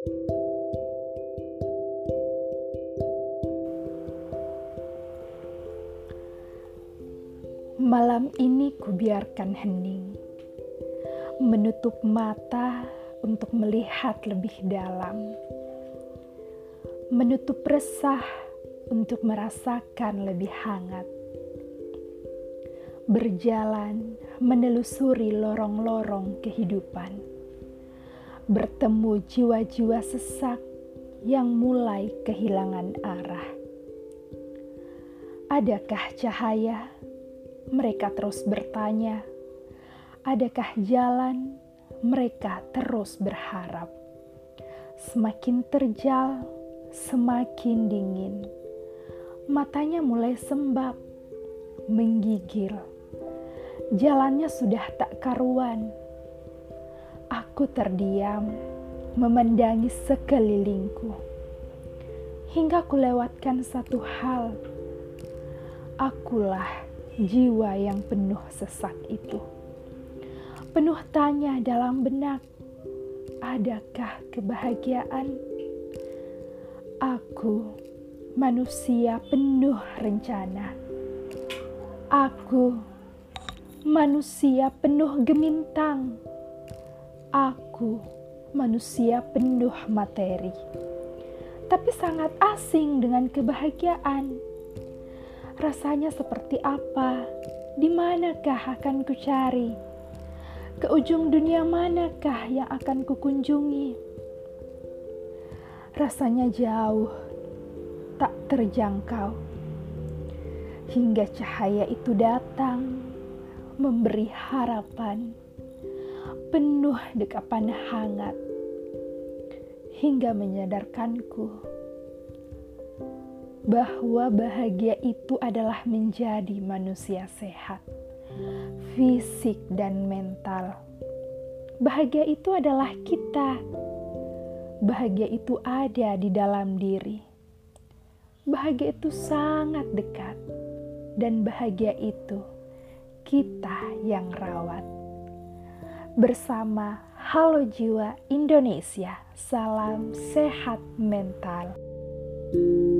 Malam ini kubiarkan hening, menutup mata untuk melihat lebih dalam, menutup resah untuk merasakan lebih hangat, berjalan menelusuri lorong-lorong kehidupan, bertemu jiwa-jiwa sesak yang mulai kehilangan arah. Adakah cahaya? mereka terus bertanya, "Adakah jalan?" Mereka terus berharap. Semakin terjal, semakin dingin. Matanya mulai sembab, menggigil. Jalannya sudah tak karuan. Aku terdiam, memandangi sekelilingku. Hingga kulewatkan satu hal. Akulah jiwa yang penuh sesak itu. Penuh tanya dalam benak, adakah kebahagiaan? Aku manusia penuh rencana. Aku manusia penuh gemintang. Aku manusia penuh materi. Tapi sangat asing dengan kebahagiaan rasanya seperti apa? Di manakah akan ku cari? Ke ujung dunia manakah yang akan ku kunjungi? Rasanya jauh, tak terjangkau. Hingga cahaya itu datang, memberi harapan, penuh dekapan hangat, hingga menyadarkanku bahwa bahagia itu adalah menjadi manusia sehat, fisik dan mental. Bahagia itu adalah kita. Bahagia itu ada di dalam diri. Bahagia itu sangat dekat, dan bahagia itu kita yang rawat. Bersama Halo Jiwa Indonesia, salam sehat mental. thank you